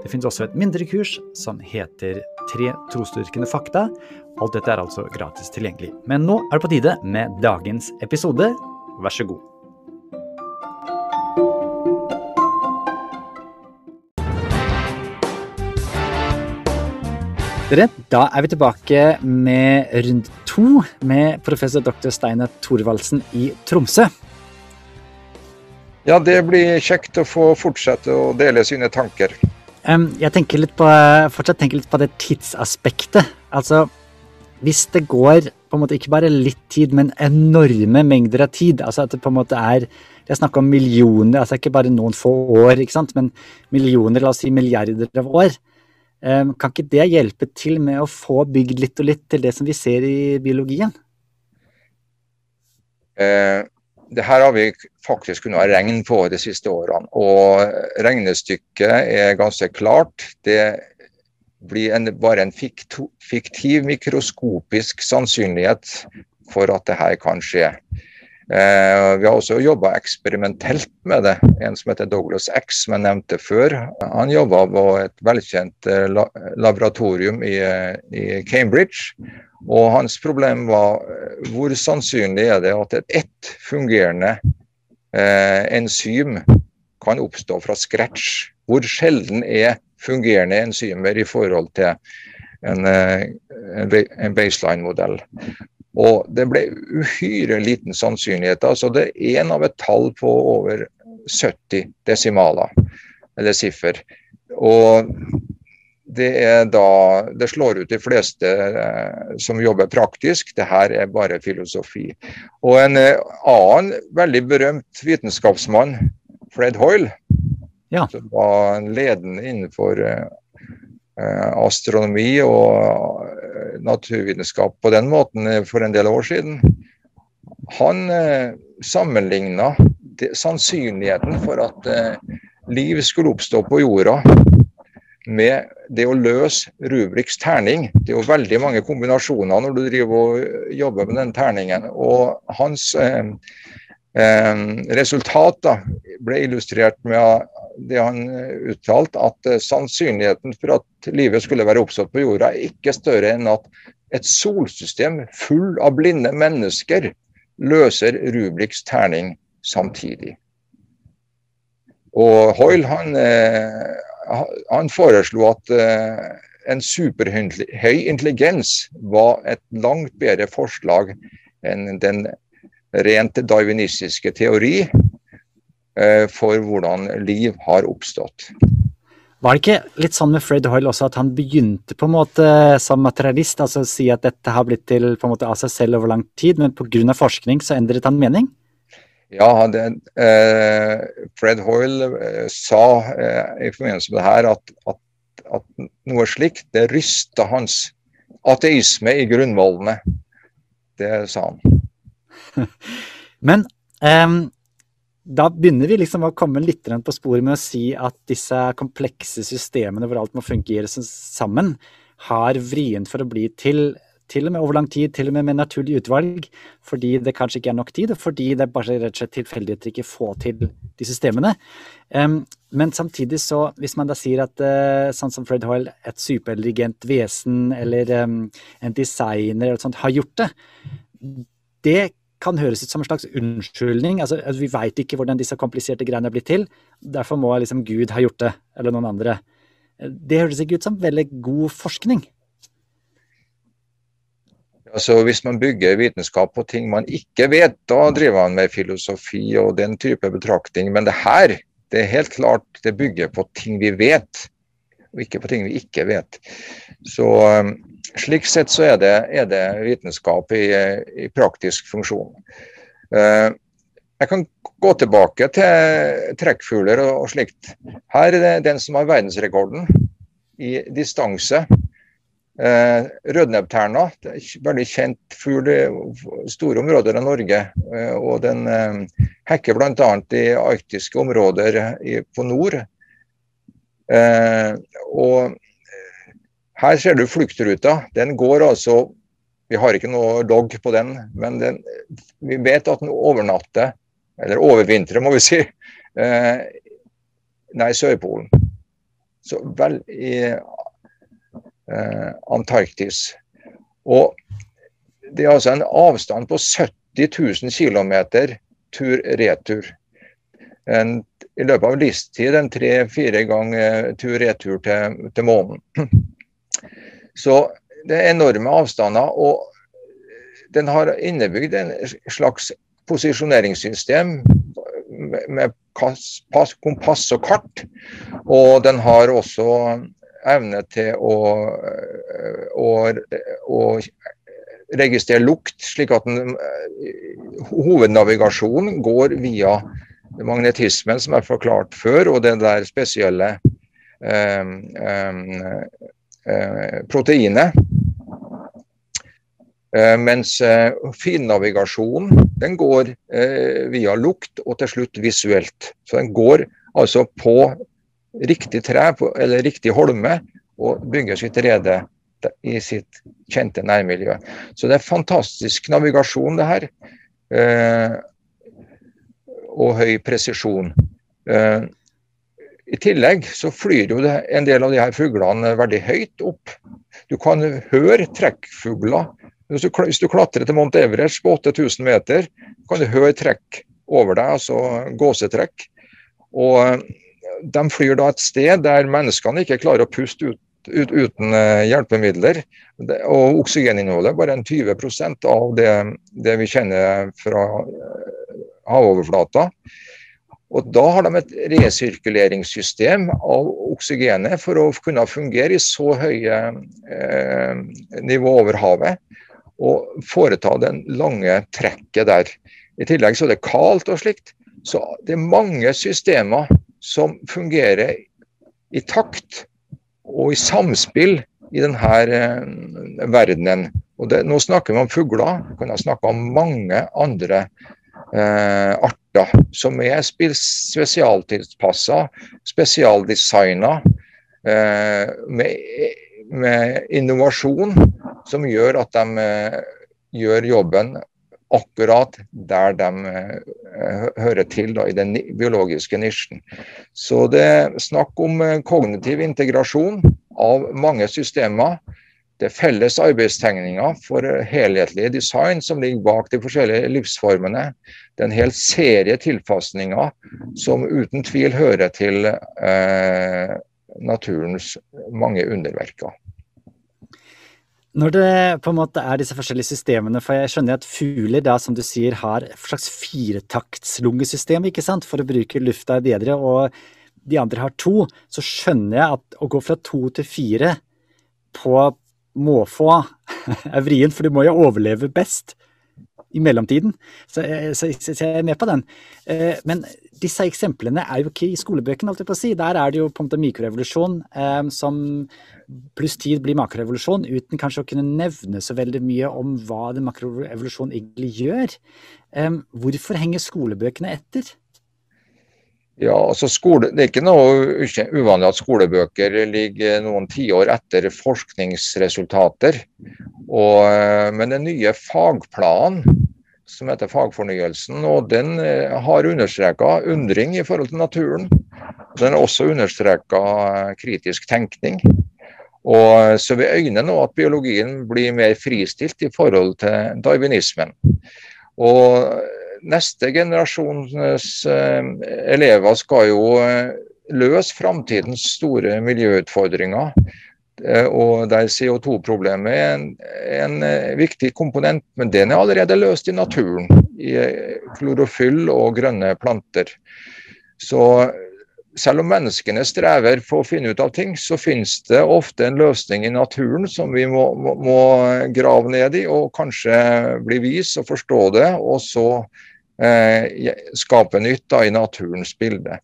Det finnes også et mindre kurs som heter Tre trosdyrkende fakta. Alt dette er altså gratis tilgjengelig. Men nå er det på tide med dagens episode. Vær så god. Dere, da er vi tilbake med runde to med professor dr. Steinar Thorvaldsen i Tromsø. Ja, det blir kjekt å få fortsette å dele sine tanker. Jeg tenker litt på, fortsatt tenker litt på det tidsaspektet. Altså, hvis det går på en måte ikke bare litt tid, men enorme mengder av tid. altså at det på en måte er, Det er snakk om millioner, altså ikke bare noen få år, ikke sant, men millioner, la oss si milliarder av år. Kan ikke det hjelpe til med å få bygd litt og litt til det som vi ser i biologien? Eh, det her har vi faktisk kunnet ha regn på de siste årene. Og regnestykket er ganske klart. Det blir en, bare en fiktiv, mikroskopisk sannsynlighet for at det her kan skje. Eh, vi har også jobba eksperimentelt med det. En som heter Douglas X, som jeg nevnte før. Han jobba på et velkjent eh, laboratorium i, Cambridge. Og hans problem var eh, hvor sannsynlig er det at et ett fungerende enzym kan oppstå fra scratch? Hvor sjelden er fungerende enzymer i forhold til en, en baseline-modell? Og det ble uhyre liten sannsynlighet. altså Det er én av et tall på over 70 desimaler, eller siffer. Og det, er da, det slår ut de fleste eh, som jobber praktisk. Det her er bare filosofi. Og en eh, annen veldig berømt vitenskapsmann, Fred Hoyle, ja. som var ledende innenfor eh, astronomi og eh, naturvitenskap på den måten eh, for en del år siden, han eh, sammenligna sannsynligheten for at eh, liv skulle oppstå på jorda med det å løse Rubriks terning. Det er jo veldig mange kombinasjoner når du driver og jobber med den terningen. Og hans eh, eh, resultat da, ble illustrert med det han uttalte, at eh, sannsynligheten for at livet skulle være oppstått på jorda, er ikke større enn at et solsystem full av blinde mennesker løser Rubriks terning samtidig. Og Hoyle han eh, han foreslo at en superhøy intelligens var et langt bedre forslag enn den rent darwinistiske teori for hvordan liv har oppstått. Var det ikke litt sånn med Fred Hoyle også at han begynte på en måte som materialist, altså å si at dette har blitt til på en måte av seg selv over lang tid, men pga. forskning så endret han mening? Ja, det, eh, Fred Hoyle eh, sa eh, i forbindelse med det her at, at, at, noe slikt det rysta hans ateisme i grunnvollene. Det sa han. Men da begynner vi liksom å komme litt på sporet med å si at disse komplekse systemene hvor alt må fungere sammen, har vrient for å bli til til og med over lang tid, til og med med naturlig utvalg, fordi det kanskje ikke er nok tid, og fordi det er bare rett og slett tilfeldigheter ikke få til de systemene. Um, men samtidig så, hvis man da sier at uh, sånn som Fred Hoyle, et superintelligent vesen eller um, en designer eller sånt, har gjort det, det kan høres ut som en slags unnskyldning. altså Vi veit ikke hvordan disse kompliserte greiene er blitt til. Derfor må liksom Gud ha gjort det, eller noen andre. Det høres ikke ut som veldig god forskning. Altså Hvis man bygger vitenskap på ting man ikke vet, da driver man med filosofi og den type betraktning. Men det her, det er helt klart det bygger på ting vi vet, og ikke på ting vi ikke vet. Så um, Slik sett så er det, er det vitenskap i, i, praktisk funksjon. Uh, jeg kan gå tilbake til trekkfugler og, slikt. Her er det den som har verdensrekorden i distanse Eh, Rødnebbterna, veldig kjent fugl i store områder av Norge. Eh, og Den eh, hekker bl.a. i arktiske områder på nord. Eh, og her ser du fluktruta. Den går altså Vi har ikke noe logg på den, men den, vi vet at den overnatter, eller overvintrer, må vi si, eh, nær Sørpolen. Så vel i eh, Antarktis. Og det er altså en avstand på 70 000 km tur-retur. I løpet av livstid en tre-fire ganger tur-retur til, til månen. Så det er enorme avstander. og den har innebygd en slags posisjoneringssystem med kompass og kart. Og den har også evne til å, å, å registrere lukt, slik at den, hovednavigasjonen går via magnetismen, som er forklart før, og det der spesielle um, eh, eh proteinet. Eh, mens finnavigasjon finnavigasjonen den går eh, via lukt og til slutt visuelt. Så den går altså på riktig tre eller riktig holme og bygger sitt rede i sitt kjente nærmiljø. Så det er fantastisk navigasjon, det her. Eh, og høy presisjon. Eh, I tillegg så flyr jo en del av de her fuglene veldig høyt opp. Du kan høre trekkfugler. Hvis du, hvis du klatrer til Mount Everest på 8000 meter, kan du høre trekk over deg, altså gåsetrekk. Og de flyr da et sted der menneskene ikke klarer å puste ut, ut, uten uh, hjelpemidler. Og oksygeninnholdet bare en 20% av det, det, vi kjenner fra uh, havoverflata. Og Da har de et resirkuleringssystem av oksygenet for å kunne fungere i så høye eh, nivå over havet og foreta den lange trekket der. I tillegg så er det kaldt og slikt. Så det er mange systemer som fungerer i takt og i samspill i denne eh, verdenen. Og det, nå snakker vi om fugler, vi kan snakke om mange andre eh, arter som er spesialtilpassa, spesialdesigna, eh, med, med, innovasjon som gjør at de eh, gjør jobben akkurat der de uh, hører til da, i den biologiske nisjen. Så det er snakk om uh, kognitiv integrasjon av mange systemer. Det er felles arbeidstegninger for helhetlig design som ligger bak de forskjellige livsformene. Det er en hel serie tilpasninger som uten tvil hører til eh, naturens mange underverker. Når det på en måte er disse forskjellige systemene, for jeg skjønner at fugler da, som du sier, har et slags firetakts-lungesystem, ikke sant, for å bruke lufta bedre, og de andre har to, så skjønner jeg at å gå fra to til fire på måfå er vrient, for du må jo overleve best i mellomtiden. Så, eh, så, så, jeg er med på den. Eh, men disse eksemplene er jo ikke i skolebøkene, alt jeg på si. Der er det jo på en måte mikrorevolusjon eh, som pluss tid blir makrorevolusjon, uten kanskje å kunne nevne så veldig mye om hva den makrorevolusjonen egentlig gjør. Hvorfor henger skolebøkene etter? Ja, altså skole, Det er ikke noe uvanlig at skolebøker ligger noen tiår etter forskningsresultater. Og, eh, men den nye fagplanen som heter Fagfornyelsen, og den eh, har understreka undring i forhold til naturen. Den har også understreka eh, kritisk tenkning. Og Så vi øyner nå at biologien blir mer fristilt i forhold til darwinismen. Og neste generasjons eh, elever skal jo eh, løse framtidens store miljøutfordringer. Eh, og der CO2-problemet er en, en, viktig komponent, men den er allerede løst i naturen. I klorofyll og grønne planter. Så selv om menneskene strever for å finne ut av ting, så finnes det ofte en løsning i naturen som vi må, må, må grave ned i og kanskje bli vis og forstå det, og så skape nytt i naturens bilde.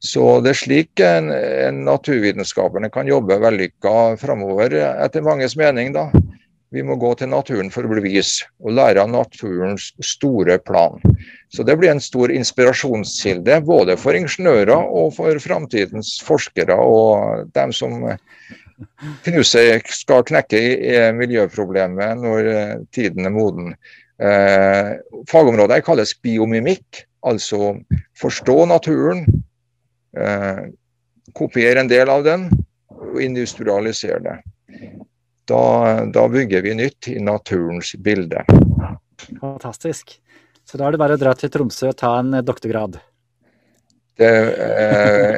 Så det er slik en, en naturvitenskaperne kan jobbe vellykka framover, etter manges mening. da. Vi må gå til naturen for å bli vis, og lære av naturens store plan. Så det blir en stor inspirasjonskilde, både for ingeniører og for framtidens forskere og dem som knuser, skal knekke i miljøproblemet når tiden er moden. Eh, fagområdet kalles biomimikk, altså forstå naturen, eh, kopiere en del av den og industrialisere det. Da, da, bygger vi nytt i naturens bilde. Fantastisk. Så da er det bare å dra til Tromsø og ta en doktorgrad? Det, eh,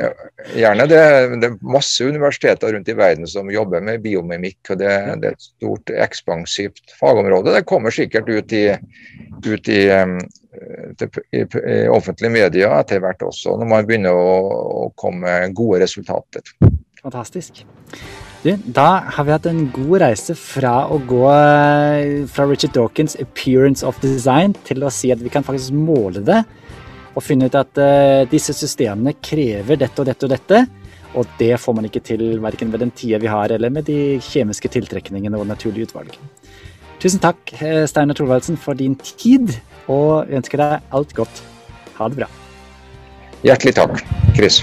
gjerne det. Det er masse universiteter rundt i verden som jobber med biomimikk. og Det, det er et stort, ekspansivt fagområde. Det kommer sikkert ut i, ut i, i, i offentlige medier etter hvert også, når man begynner å, å komme gode resultater. Fantastisk. Du, da har vi hatt en god reise fra å gå eh, fra Richard Dawkins' 'appearance of design' til å si at vi kan faktisk måle det og finne ut at uh, disse systemene krever dette og dette og dette. Og det får man ikke til verken med den tida vi har, eller med de kjemiske tiltrekningene og naturlige utvalg. Tusen takk, eh, Steinar Thorvaldsen, for din tid, og ønsker deg alt godt. Ha det bra. Hjertelig takk, Chris.